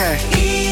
Okay.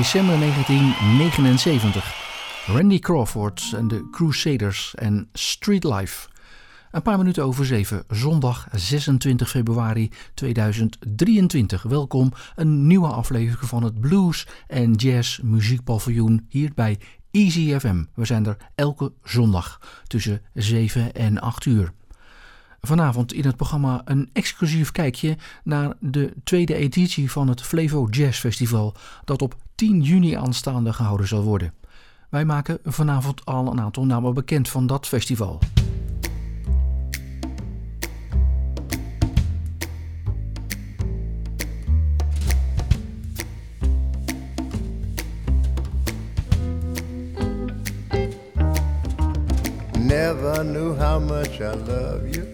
December 1979. Randy Crawford en de Crusaders en Street Life. Een paar minuten over zeven, zondag 26 februari 2023. Welkom, een nieuwe aflevering van het Blues en Jazz Muziekpaviljoen hier bij Easy FM. We zijn er elke zondag tussen 7 en 8 uur. Vanavond in het programma een exclusief kijkje naar de tweede editie van het Flevo Jazz Festival, dat op 10 juni aanstaande gehouden zal worden. Wij maken vanavond al een aantal namen bekend van dat festival. Never knew how much I love you.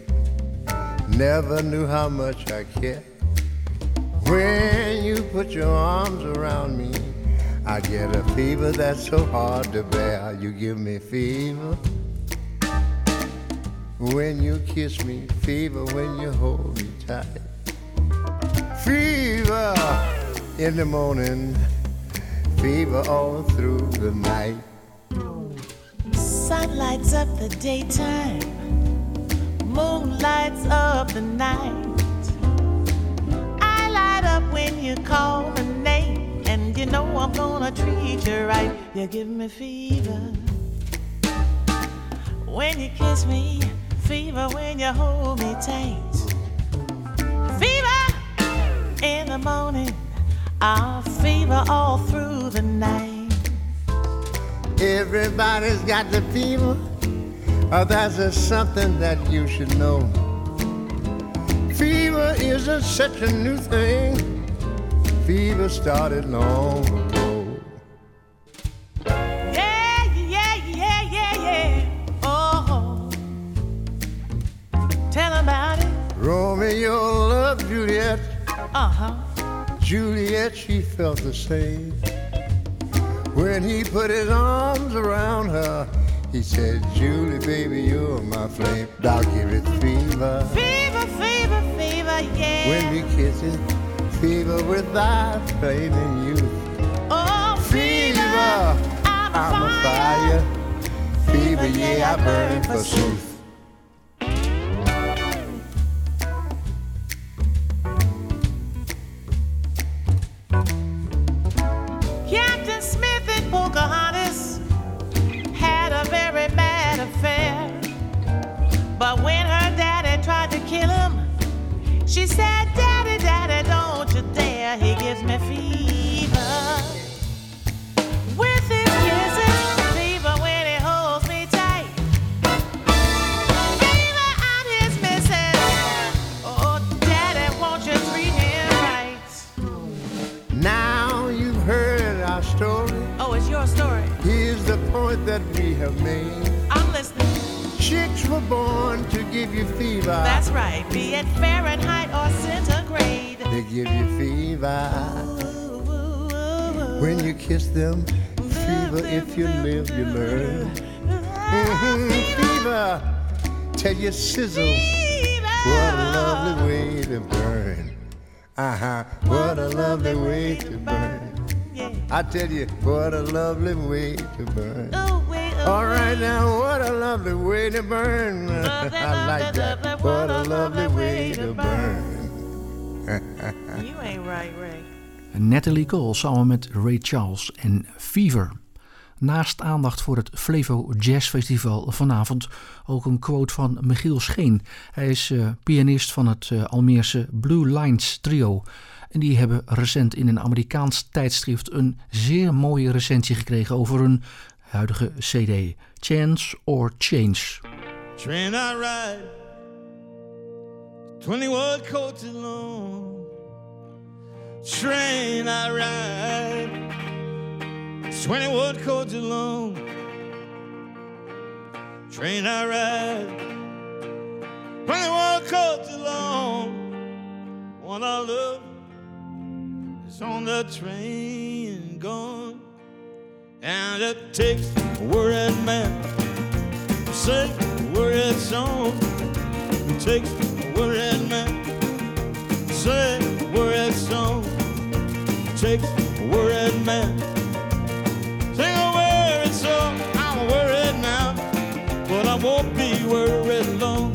Never knew how much I care. When you put your arms around me, I get a fever that's so hard to bear. You give me fever when you kiss me, fever when you hold me tight. Fever in the morning, fever all through the night. Sun lights up the daytime, moon lights up the night. I light up when you call my name, and you know I'm gonna treat you right. You give me fever when you kiss me, fever when you hold me tight. Fever in the morning, I'll fever all through the night. Everybody's got the fever. Oh, that's just something that you should know. Fever isn't such a new thing. Fever started long ago. Yeah, yeah, yeah, yeah, yeah. Oh, tell about it. Romeo loved Juliet. Uh huh. Juliet, she felt the same. When he put his arms around her, he said, Julie, baby, you're my flame. I'll give it fever. Fever, fever, fever, yeah. When we kiss it, fever without flaming youth. oh, Fever, I'm, I'm a fire. Fever, yeah, I burn for truth. Made. I'm listening. Chicks were born to give you fever. That's right. Be it Fahrenheit or centigrade. They give you fever. When you kiss them, fever. If you live, you learn. Fever. Tell you sizzle. Fever. What a lovely way to burn. Uh huh. What a lovely way to burn. I tell you, what a lovely way to burn. All right now, what a lovely way to burn. I like that. What a lovely way to burn. You ain't right, Ray. Natalie Cole samen met Ray Charles en Fever. Naast aandacht voor het Flevo Jazz Festival vanavond ook een quote van Michiel Scheen. Hij is eh, pianist van het eh, Almeerse Blue Lines trio. En die hebben recent in een Amerikaans tijdschrift een zeer mooie recensie gekregen over hun huidige CD. Chance or Change. Train I ride, 21 coaches long. Train I ride, 21 coaches long. Train I ride, 21 coaches long. One I is on the train gone. And it takes a worried man to sing a worried song. It takes a worried man to sing a worried song. It takes a worried man to sing a worried song. I'm worried now, but I won't be worried long.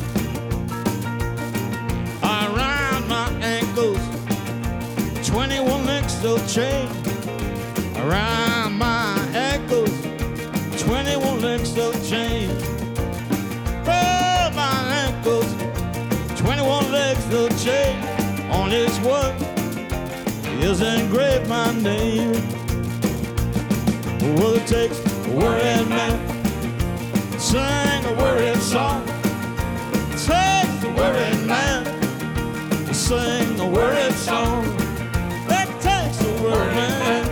I round my ankles, 21 links they'll change. Around engrave my name. Well, it takes a worried man, to sing a worried song. It takes a worried man to sing a worried song. It takes a worried man,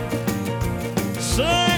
to sing.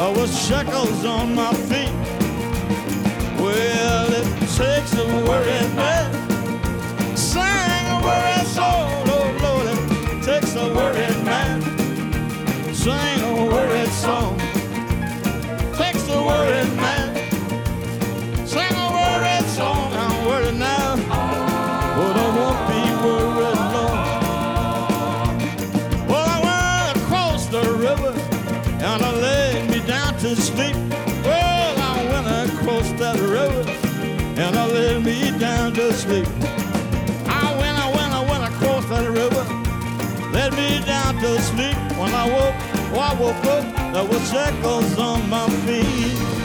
I was shackles on my feet. Well, it takes a worried man. sleep. I went, I went, I went across that river. Led me down to sleep. When I woke, oh, I woke up, there were shackles on my feet.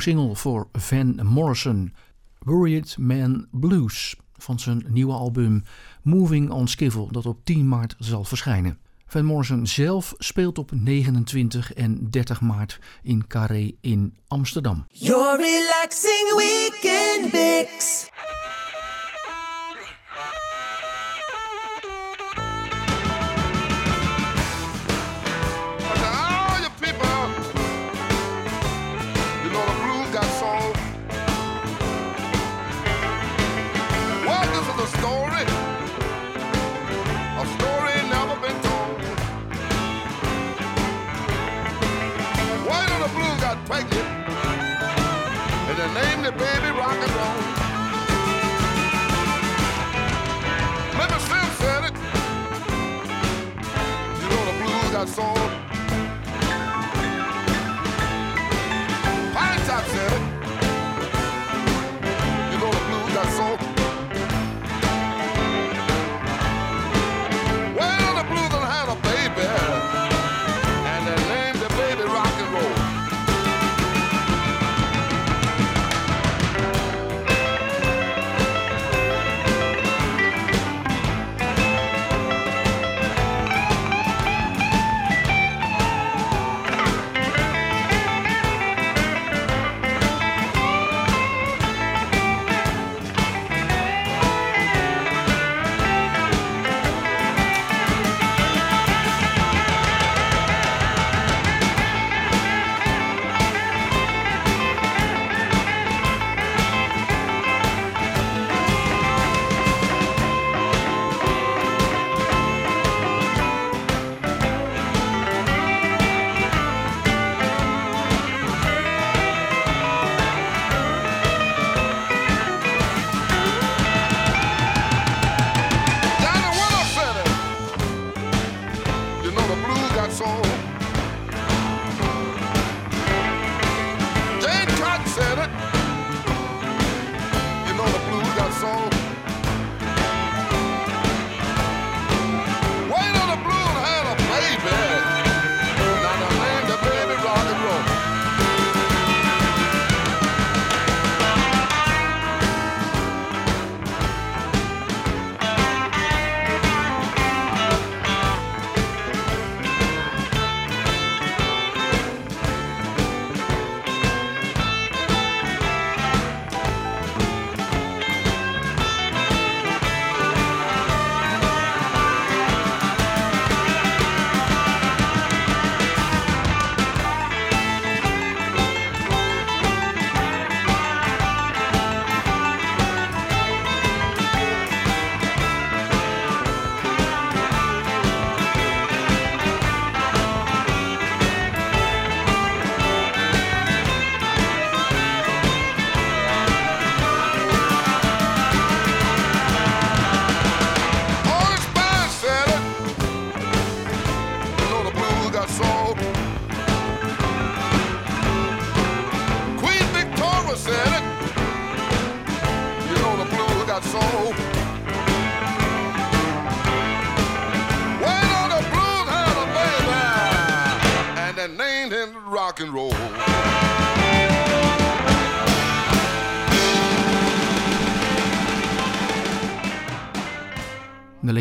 single voor Van Morrison, Worried Man Blues, van zijn nieuwe album Moving on Skiffle, dat op 10 maart zal verschijnen. Van Morrison zelf speelt op 29 en 30 maart in Carré in Amsterdam. Your relaxing weekend mix. pregnant, and they named the baby rock and roll. Mr. Slim said it. You know the blues got sold.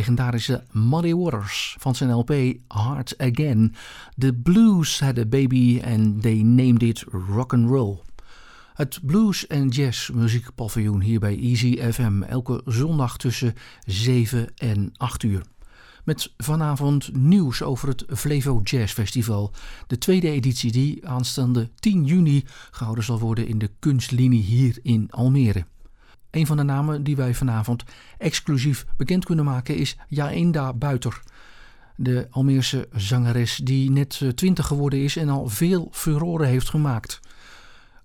Legendarische Muddy Waters van zijn LP Hard Again. The Blues had a baby and they named it rock and roll. Het blues en jazz muziekpaviljoen hier bij Easy FM elke zondag tussen 7 en 8 uur. Met vanavond nieuws over het Flevo Jazz Festival. De tweede editie die aanstaande 10 juni gehouden zal worden in de kunstlinie hier in Almere. Een van de namen die wij vanavond exclusief bekend kunnen maken is Jainda Buiter. De Almeerse zangeres die net 20 geworden is en al veel furore heeft gemaakt.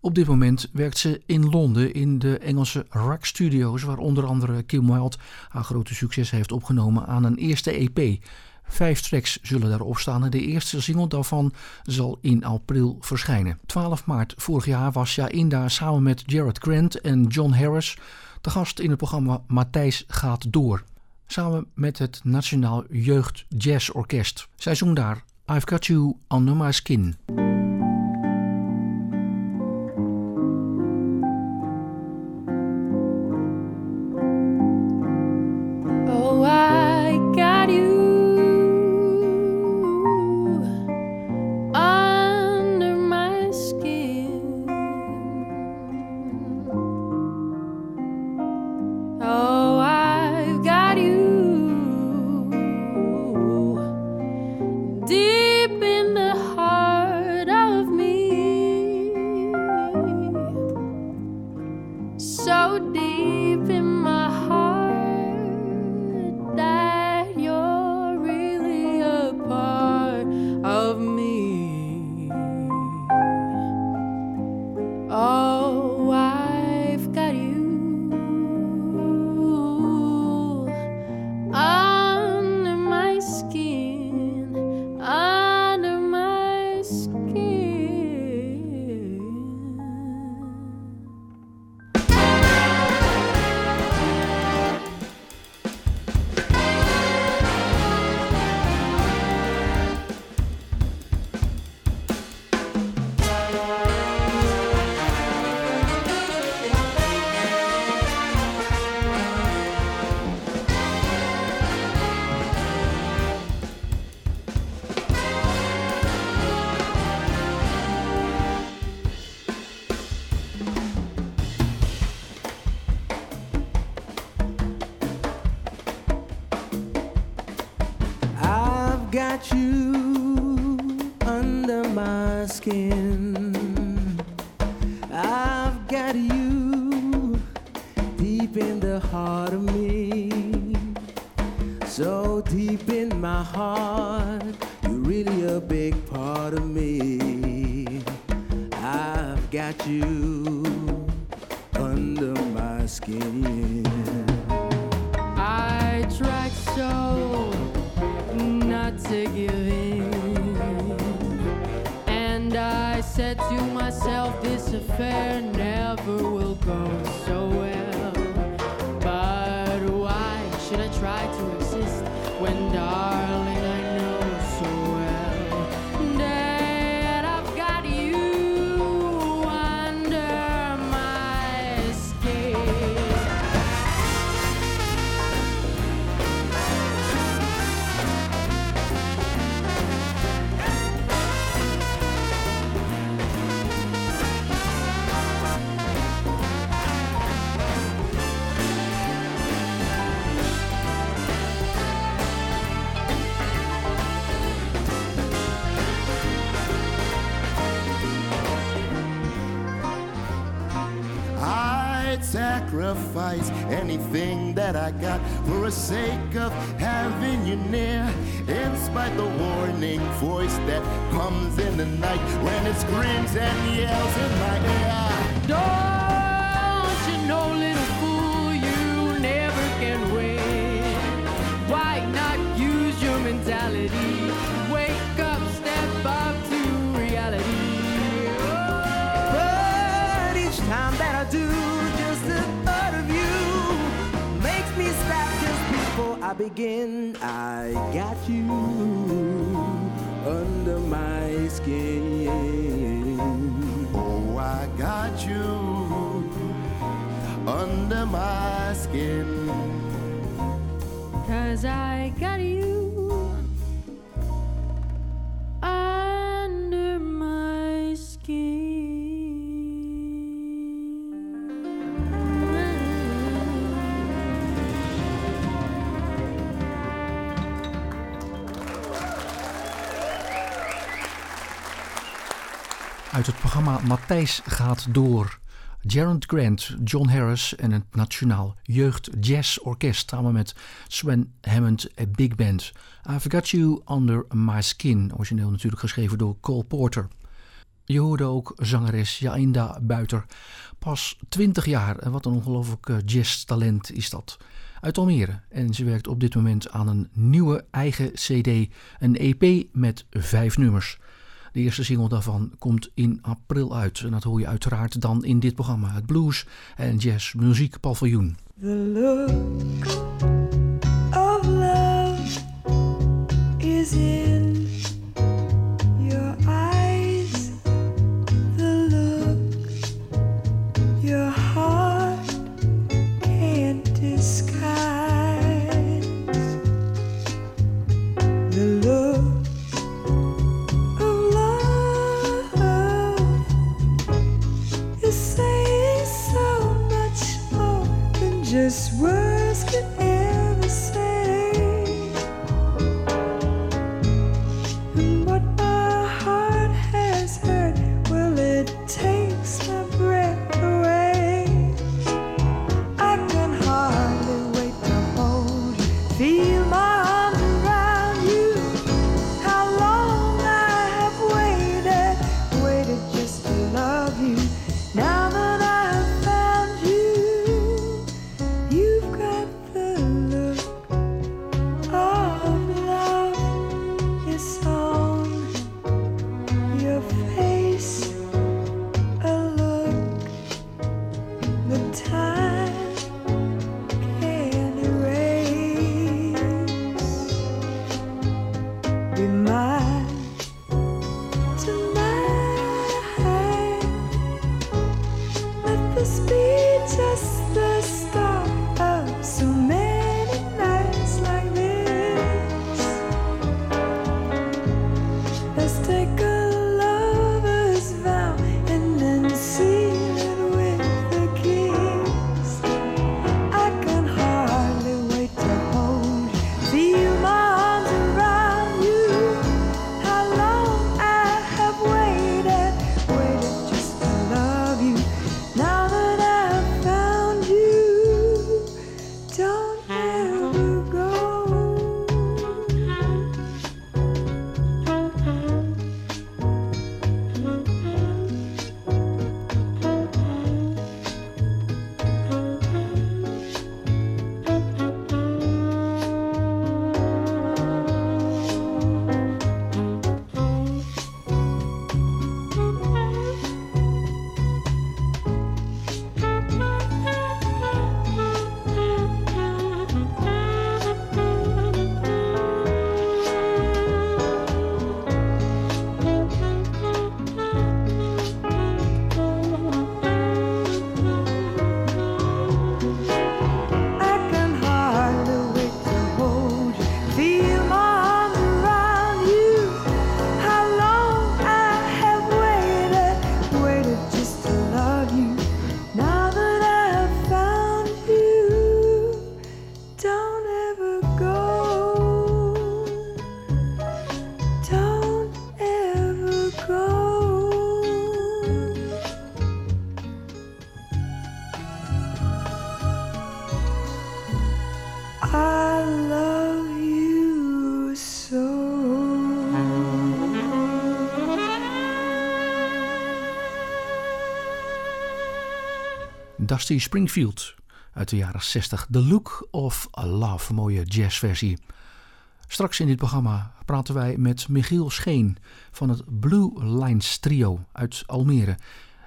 Op dit moment werkt ze in Londen in de Engelse Rock Studios, waar onder andere Kim Wilde haar grote succes heeft opgenomen aan een eerste EP. Vijf tracks zullen daarop staan en de eerste single daarvan zal in april verschijnen. 12 maart vorig jaar was Jainda samen met Jared Grant en John Harris de gast in het programma Matthijs gaat door. Samen met het Nationaal Jeugd Jazz Orkest. Zij zong daar I've Got You Under My Skin. Got you deep in the heart of me. So deep in my heart, that I got for the sake of having you near. In spite the warning voice that comes in the night when it screams and yells in my ear. Don't I begin, I got you under my skin. Oh, I got you under my skin. Cause I got you under my skin. Uit het programma Matthijs gaat door. Gerard Grant, John Harris en het Nationaal Jeugd Jazz Orkest samen met Sven Hammond Big Band. I've Got You Under My Skin, origineel natuurlijk geschreven door Cole Porter. Je hoorde ook zangeres Jainda Buiter. Pas 20 jaar en wat een ongelooflijk eh, jazztalent is dat. Uit Almere en ze werkt op dit moment aan een nieuwe eigen CD, een EP met vijf nummers. De eerste single daarvan komt in april uit. En dat hoor je uiteraard dan in dit programma. Het Blues en Jazz Muziek Paviljoen. The of love is just words Dusty Springfield uit de jaren 60. The Look of Love, mooie jazzversie. Straks in dit programma praten wij met Michiel Scheen van het Blue Lines Trio uit Almere.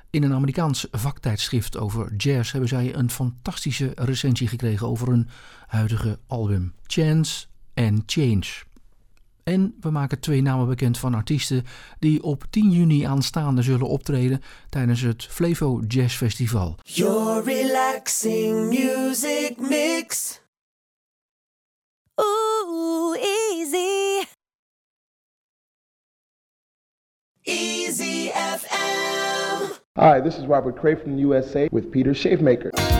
In een Amerikaans vaktijdschrift over jazz hebben zij een fantastische recensie gekregen over hun huidige album Chance and Change. En we maken twee namen bekend van artiesten die op 10 juni aanstaande zullen optreden tijdens het Flevo Jazz Festival. Your relaxing music mix. Ooh, easy. Easy FM. Hi, this is Robert Cray from the USA with Peter Shavemaker.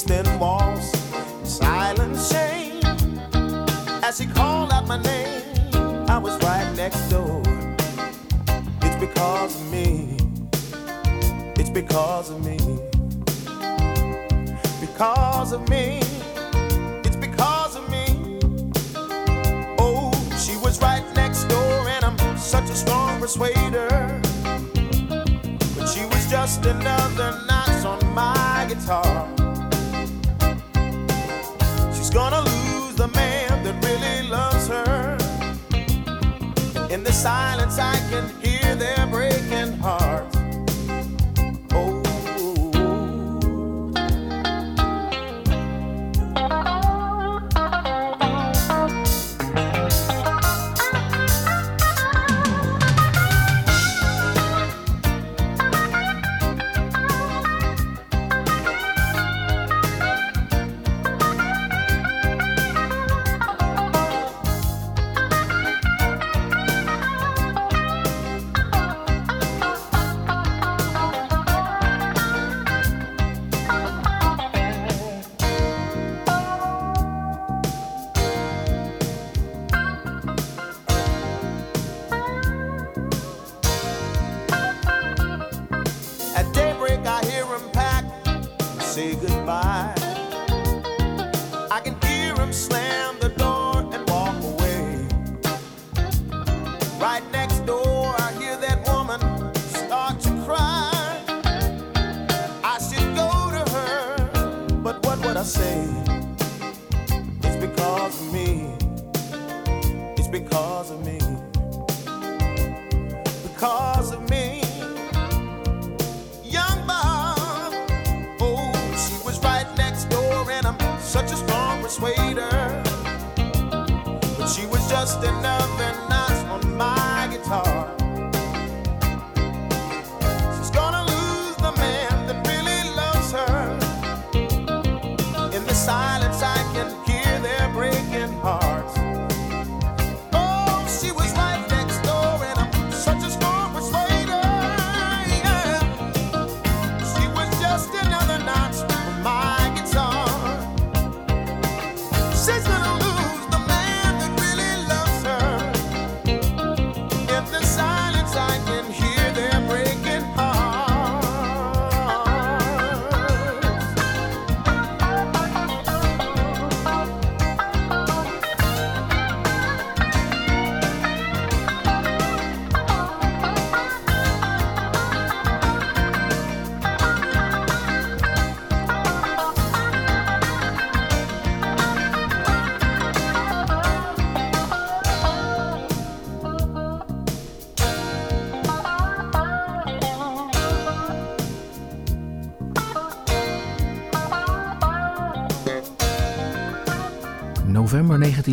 These thin walls, silent shame. As he called out my name, I was right next door. It's because of me. It's because of me. Because of me. It's because of me. Oh, she was right next door, and I'm such a strong persuader. But she was just another notch on my guitar. Gonna lose the man that really loves her. In the silence, I can hear their breaking hearts.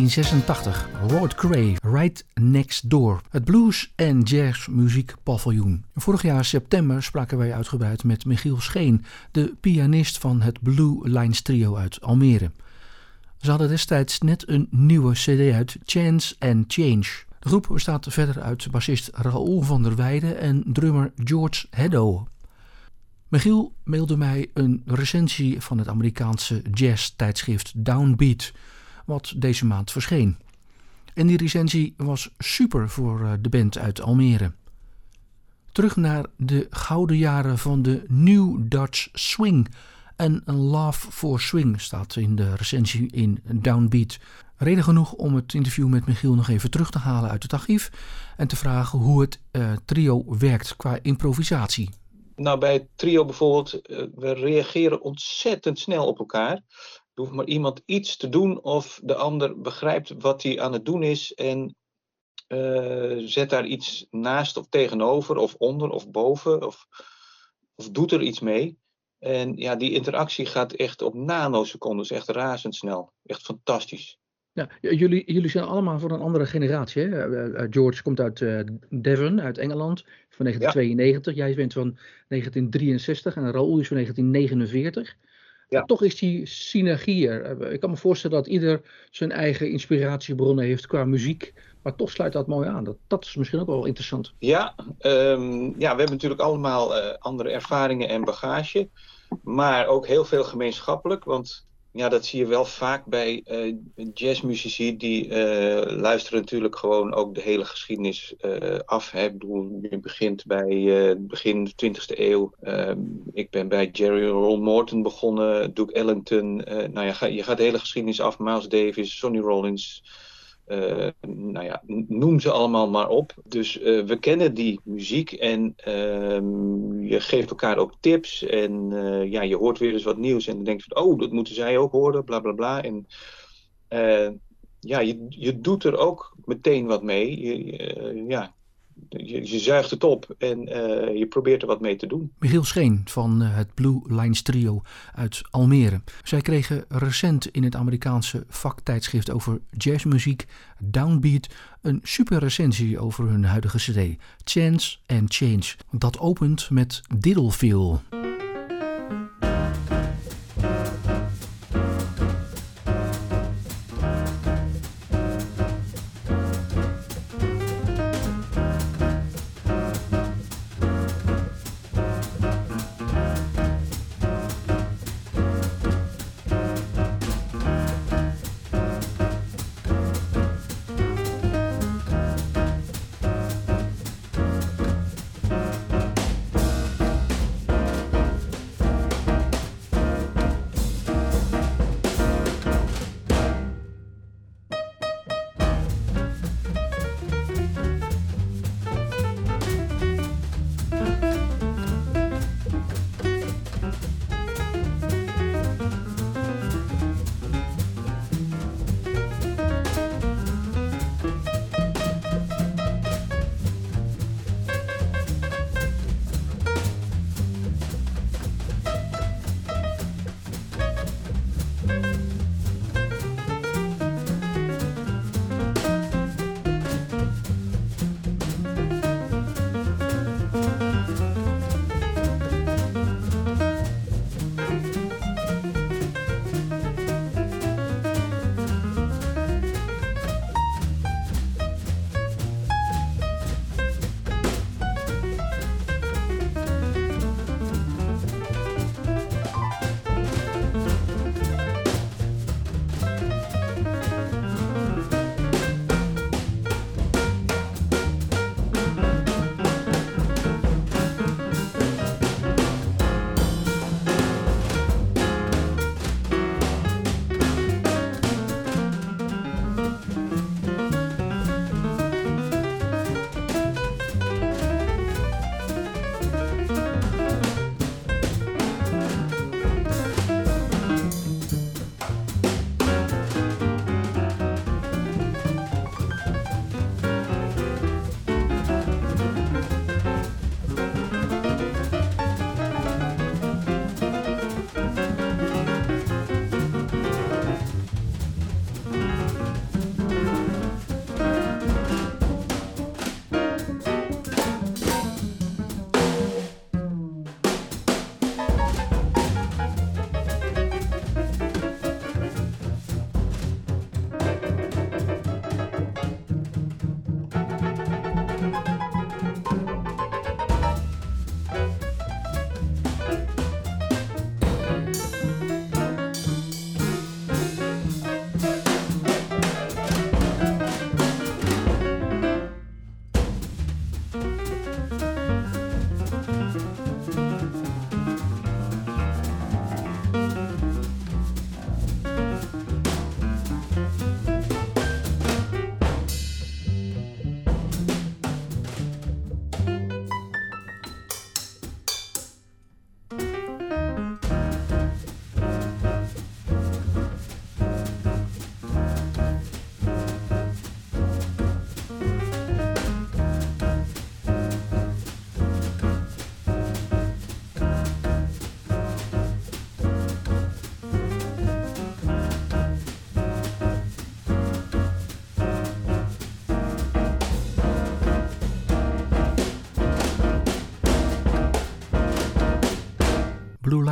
1986. Robert Cray, Right Next Door. Het blues- en jazzmuziekpaviljoen. Vorig jaar september spraken wij uitgebreid met Michiel Scheen, de pianist van het Blue Lines Trio uit Almere. Ze hadden destijds net een nieuwe CD uit, Chance and Change. De De groep bestaat verder uit bassist Raoul van der Weijden en drummer George Heddo. Michiel mailde mij een recensie van het Amerikaanse jazz-tijdschrift Downbeat, wat deze maand verscheen. En die recensie was super voor eh, de band uit Almere. Terug naar de gouden jaren van de New Dutch Swing en love for swing staat in de recensie in Downbeat. Reden genoeg om het interview met Michiel nog even terug te halen uit het archief en te vragen hoe het eh, trio werkt qua improvisatie. Nou, bij het trio bijvoorbeeld, eh, we reageren ontzettend snel op elkaar. Er hoeft maar iemand iets te doen of de ander begrijpt wat hij aan het doen is en eh, zet daar iets naast of tegenover of onder of boven of, of doet er iets mee. En ja, die interactie gaat echt op nanosecondes, echt razendsnel. Echt fantastisch. Ja, jullie, jullie zijn allemaal van een andere generatie. Hè? Eh, eh, George komt uit Devon, uit Engeland, van 1992. Jij bent van 1963 en Raoul is van 1949. Ja. Toch is die synergie er. Ik kan me voorstellen dat ieder zijn eigen inspiratiebronnen heeft qua muziek. Maar toch sluit dat mooi aan. Dat, dat is misschien ook wel interessant. Ja, um, ja we hebben natuurlijk allemaal uh, andere ervaringen en bagage. Maar ook heel veel gemeenschappelijk. Want ja, dat zie je wel vaak bij uh, jazzmuzici. Die uh, luisteren natuurlijk gewoon ook de hele geschiedenis uh, af. Ik bedoel, je begint bij begin 20e eeuw. Ehm, ik ben bij Jerry Roll Morton begonnen. Duke Ellington. nou ja, je gaat de hele geschiedenis af. Miles Davis, Sonny Rollins. Uh, nou ja, noem ze allemaal maar op. Dus uh, we kennen die muziek en uh, je geeft elkaar ook tips. En uh, ja, je hoort weer eens wat nieuws en dan denk je van, oh, dat moeten zij ook horen, bla bla bla. En ja, je, je doet er ook meteen wat mee. Je, ja, je, je, zuigt het op en uh, je probeert er wat mee te doen. Michiel Scheen van uh, het Blue Lines Trio uit Almere. Zij kregen recent in het Amerikaanse vaktijdschrift over jazzmuziek Downbeat een super recensie over hun huidige cd Chance and Change. Dat opent met Diddlefeel.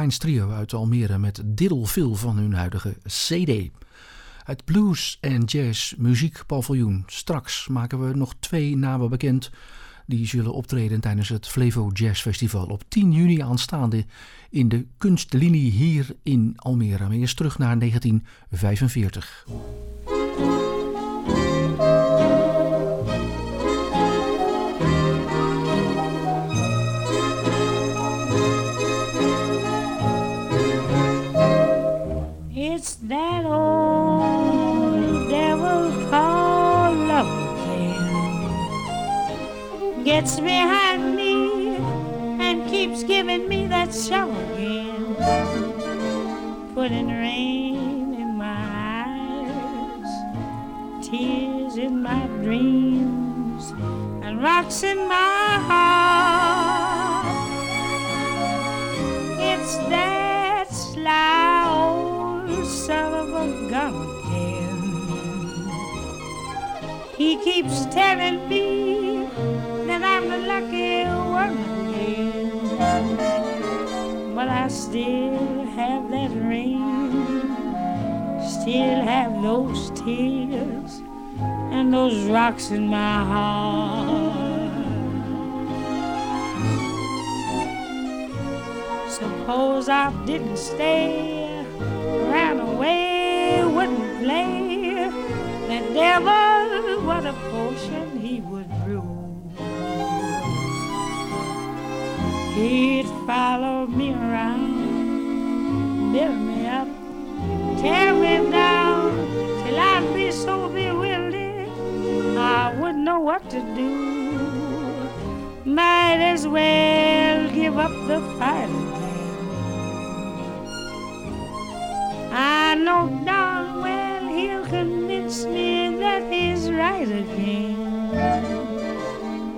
Trio uit Almere met Diddle Phil van hun huidige CD. Het Blues en Jazz Muziekpaviljoen. Straks maken we nog twee namen bekend. Die zullen optreden tijdens het Flevo Jazz Festival op 10 juni aanstaande in de Kunstlinie hier in Almere. Maar eerst terug naar 1945. Gets behind me and keeps giving me that show again. Putting rain in my eyes, tears in my dreams, and rocks in my heart. It's that sly old son of a gun again. He keeps telling me that I'm the lucky again. But I still have that ring, still have those tears, and those rocks in my heart. Suppose I didn't stay, ran away, wouldn't play. The devil, what a potion He'd follow me around, build me up, tear me down, till I'd be so bewildered I wouldn't know what to do. Might as well give up the fight. I know darn well he'll convince me that he's right again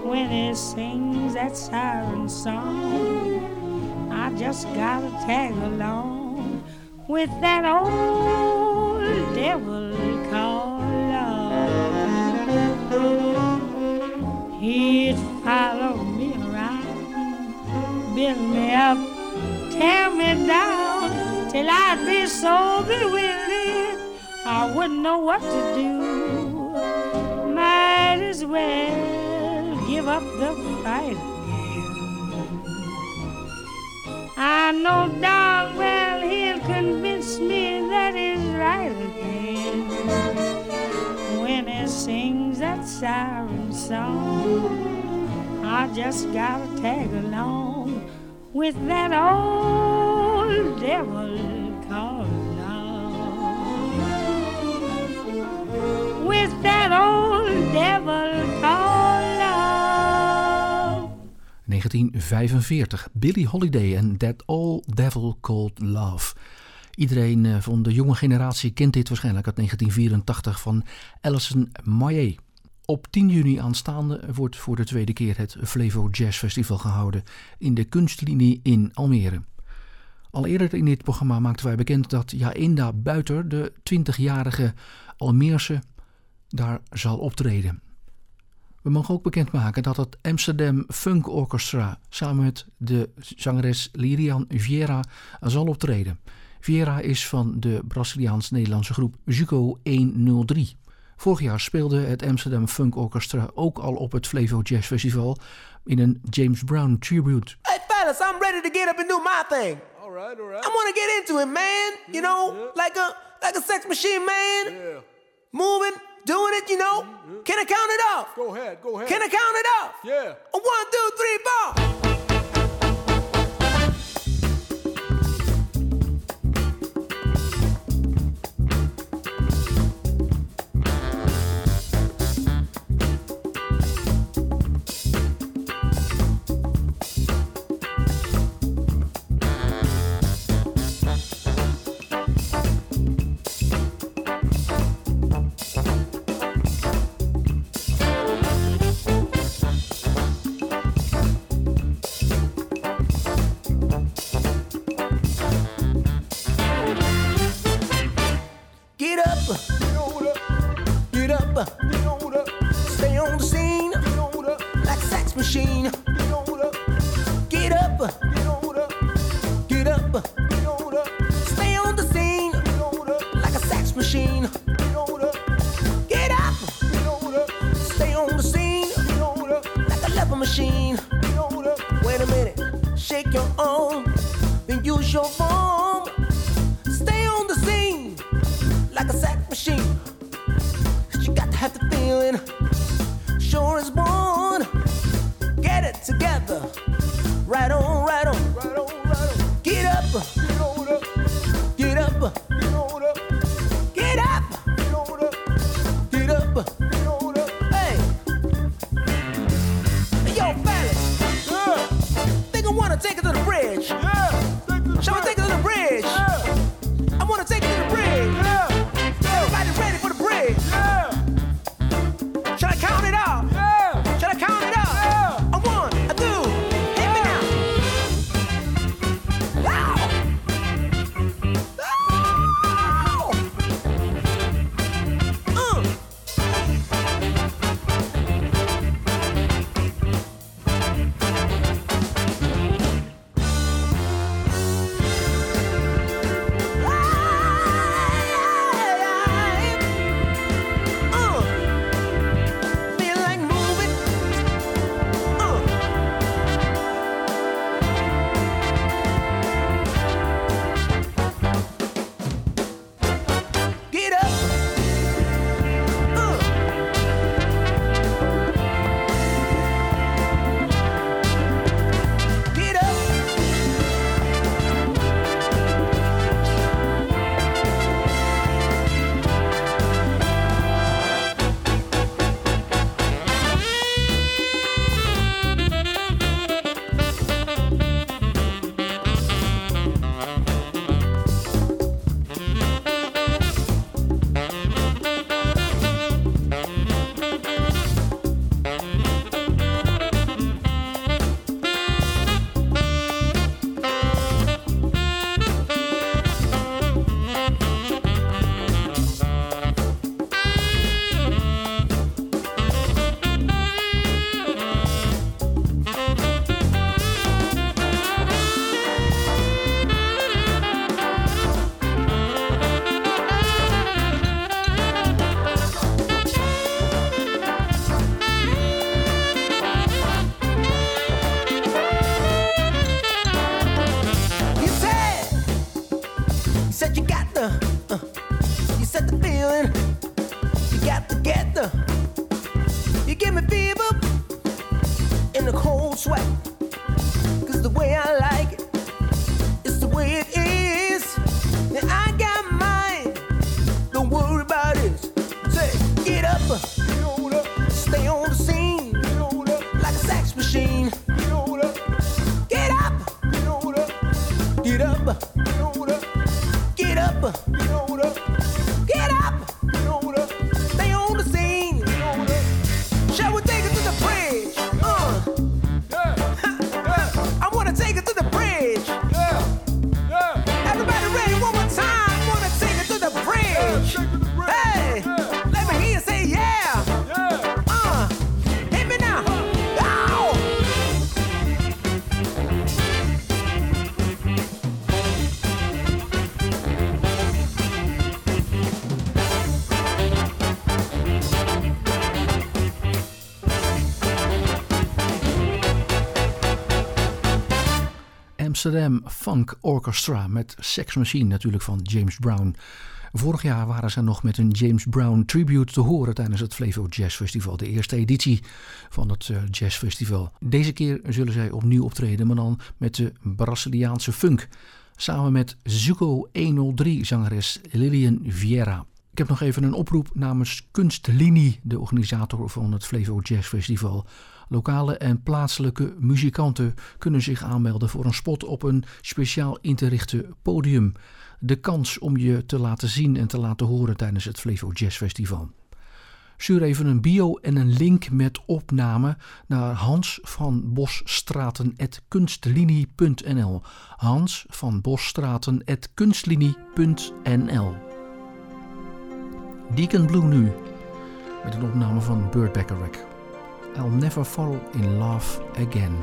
when he sings that siren song. I just gotta tag along with that old devil called love. He'd follow me around, build me up, tear me down, till I'd be so bewildered I wouldn't know what to do. Might as well give up the fight. I know darn well he'll convince me that he's right again when he sings that siren song. I just gotta tag along with that old devil called love. With that old devil 1945. Billie Holiday en That Old Devil Called Love. Iedereen eh, van de jonge generatie kent dit waarschijnlijk uit 1984 van Alison Moyet. Op 10 juni aanstaande wordt voor de tweede keer het Flevo Jazz Festival gehouden in de kunstlinie in Almere. Al eerder in dit programma maakten wij bekend dat Jainda Buiter, de 20-jarige Almeerse, daar zal optreden. We mogen ook bekendmaken dat het Amsterdam Funk Orchestra samen met de zangeres Lirian Vieira zal optreden. Vieira is van de Braziliaans-Nederlandse groep Zuko 103. Vorig jaar speelde het Amsterdam Funk Orchestra ook al op het Flevo Jazz Festival in een James Brown tribute. Hey fellas, I'm ready to get up and do my thing. All right, all right. I want to get into it, man. You know, like a like a sex machine, man. Yeah. Moving, doing it, you know. Mm-hmm. Can I count it off? Go ahead, go ahead. Can I count it off? Yeah. A one, two, three, four. Your arm. Amsterdam Funk Orchestra met Sex Machine natuurlijk van James Brown. Vorig jaar waren ze nog met een James Brown tribute te horen tijdens het Flevo Jazz Festival, de eerste editie van het eh, Jazz Festival. Deze keer zullen zij opnieuw optreden, maar dan met de Braziliaanse funk. Samen met Zuko 103 zangeres Lilian Vieira. Ik heb nog even een oproep namens Kunstlinie, de organisator van het Flevo Jazz Festival. Lokale en plaatselijke muzikanten kunnen zich aanmelden voor een spot op een speciaal in podium. De kans om je te laten zien en te laten horen tijdens het Flevo Jazz Festival. Stuur even een bio en een link met opname naar Hans van Bosstraten.kunstlinie.nl. Hans van Bosstraten.kunstlinie.nl. Deacon Blue nu, met een opname van Burt Bacharach. I'll never fall in love again.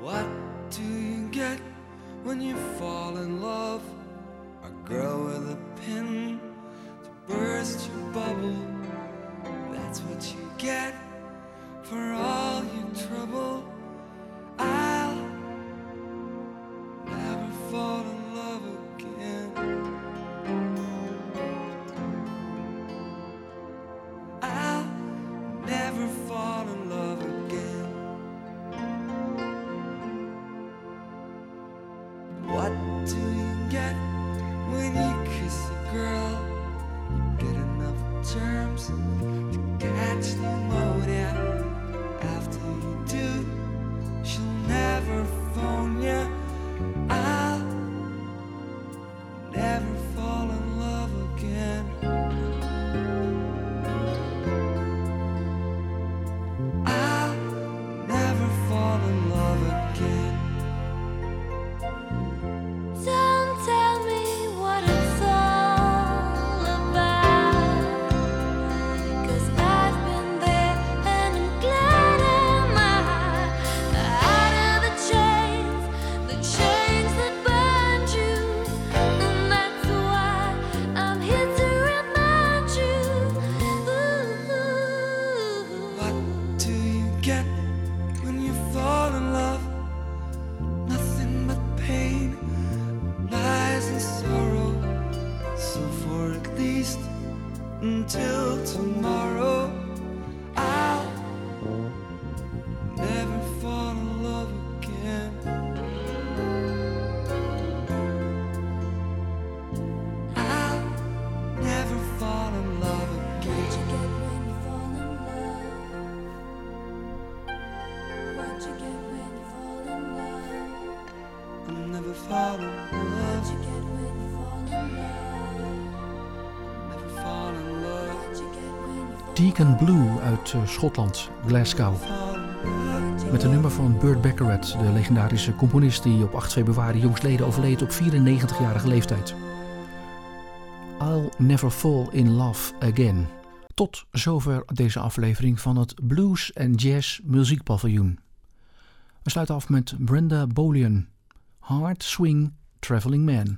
What do you get when you fall in love? A girl with a pin to burst your bubble. That's what you get for all your trouble. Deacon Blue uit eh, Schotland, Glasgow. Met een nummer van Burt Bacharach, de legendarische componist die op 8 februari jongstleden overleed op 94-jarige leeftijd. I'll Never Fall in Love Again. Tot zover deze aflevering van het Blues and Jazz Muziekpaviljoen. We sluiten af met Brenda Bolian, Hard Swing Traveling Man.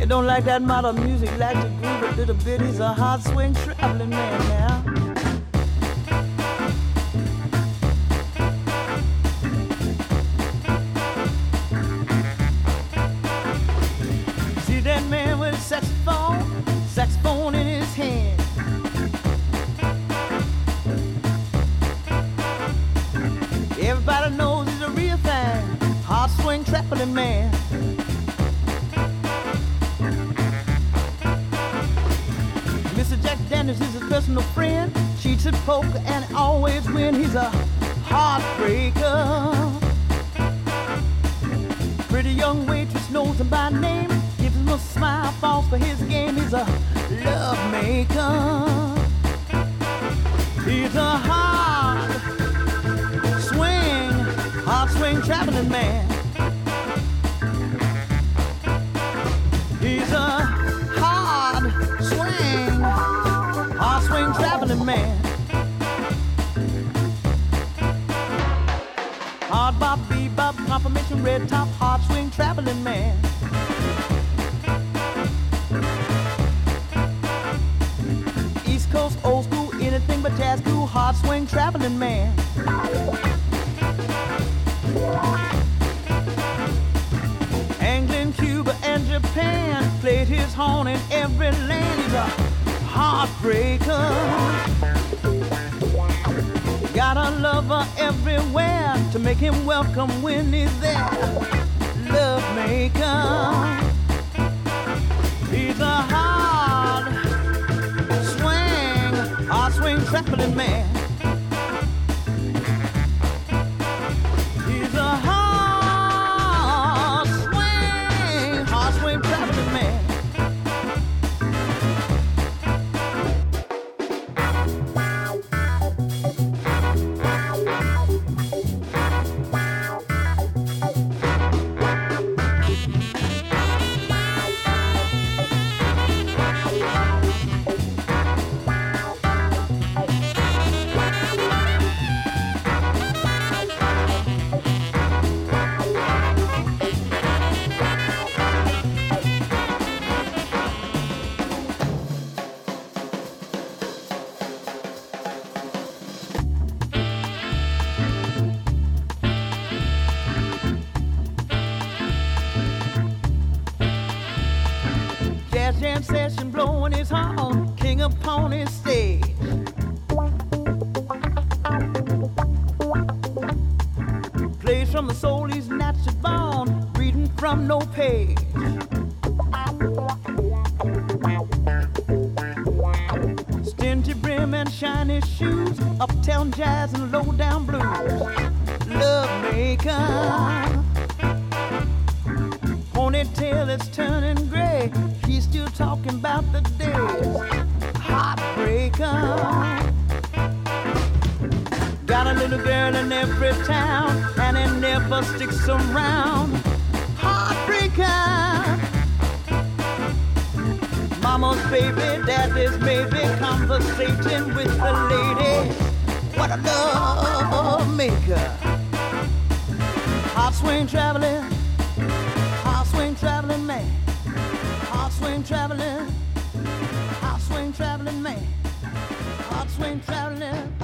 You don't like that modern music, like to groove a little bit. He's a hard swing traveling man now. Traveling man. Mr. Jack Daniels is his personal friend. Cheats at poker and always win. He's a heartbreaker. Pretty young waitress knows him by name. Gives him a smile, falls for his game. He's a love maker. He's a hard swing, hard swing traveling man. Man. Hard bop, bebop, confirmation, red top, hard swing traveling man. East Coast, old school, anything but jazz, cool, hard swing traveling man. England, Cuba, and Japan played his horn in every land. Heartbreaker. Got a lover everywhere to make him welcome when he's there. Love maker. He's a hard swing, hard swing traveling man. From the soul he's naturally born, reading from no page. Stingy brim and shiny shoes, uptown jazz and low down blues. Love maker ponytail that's turning gray. He's still talking about the days. Heartbreaker. Got a little girl in every town, and it never sticks around. Heartbreaker. Mama's baby, daddy's maybe conversating with the lady. What a love maker. Hot swing traveling hot swing traveling man, hot swing traveling, hot swing traveling man, hot swing traveling.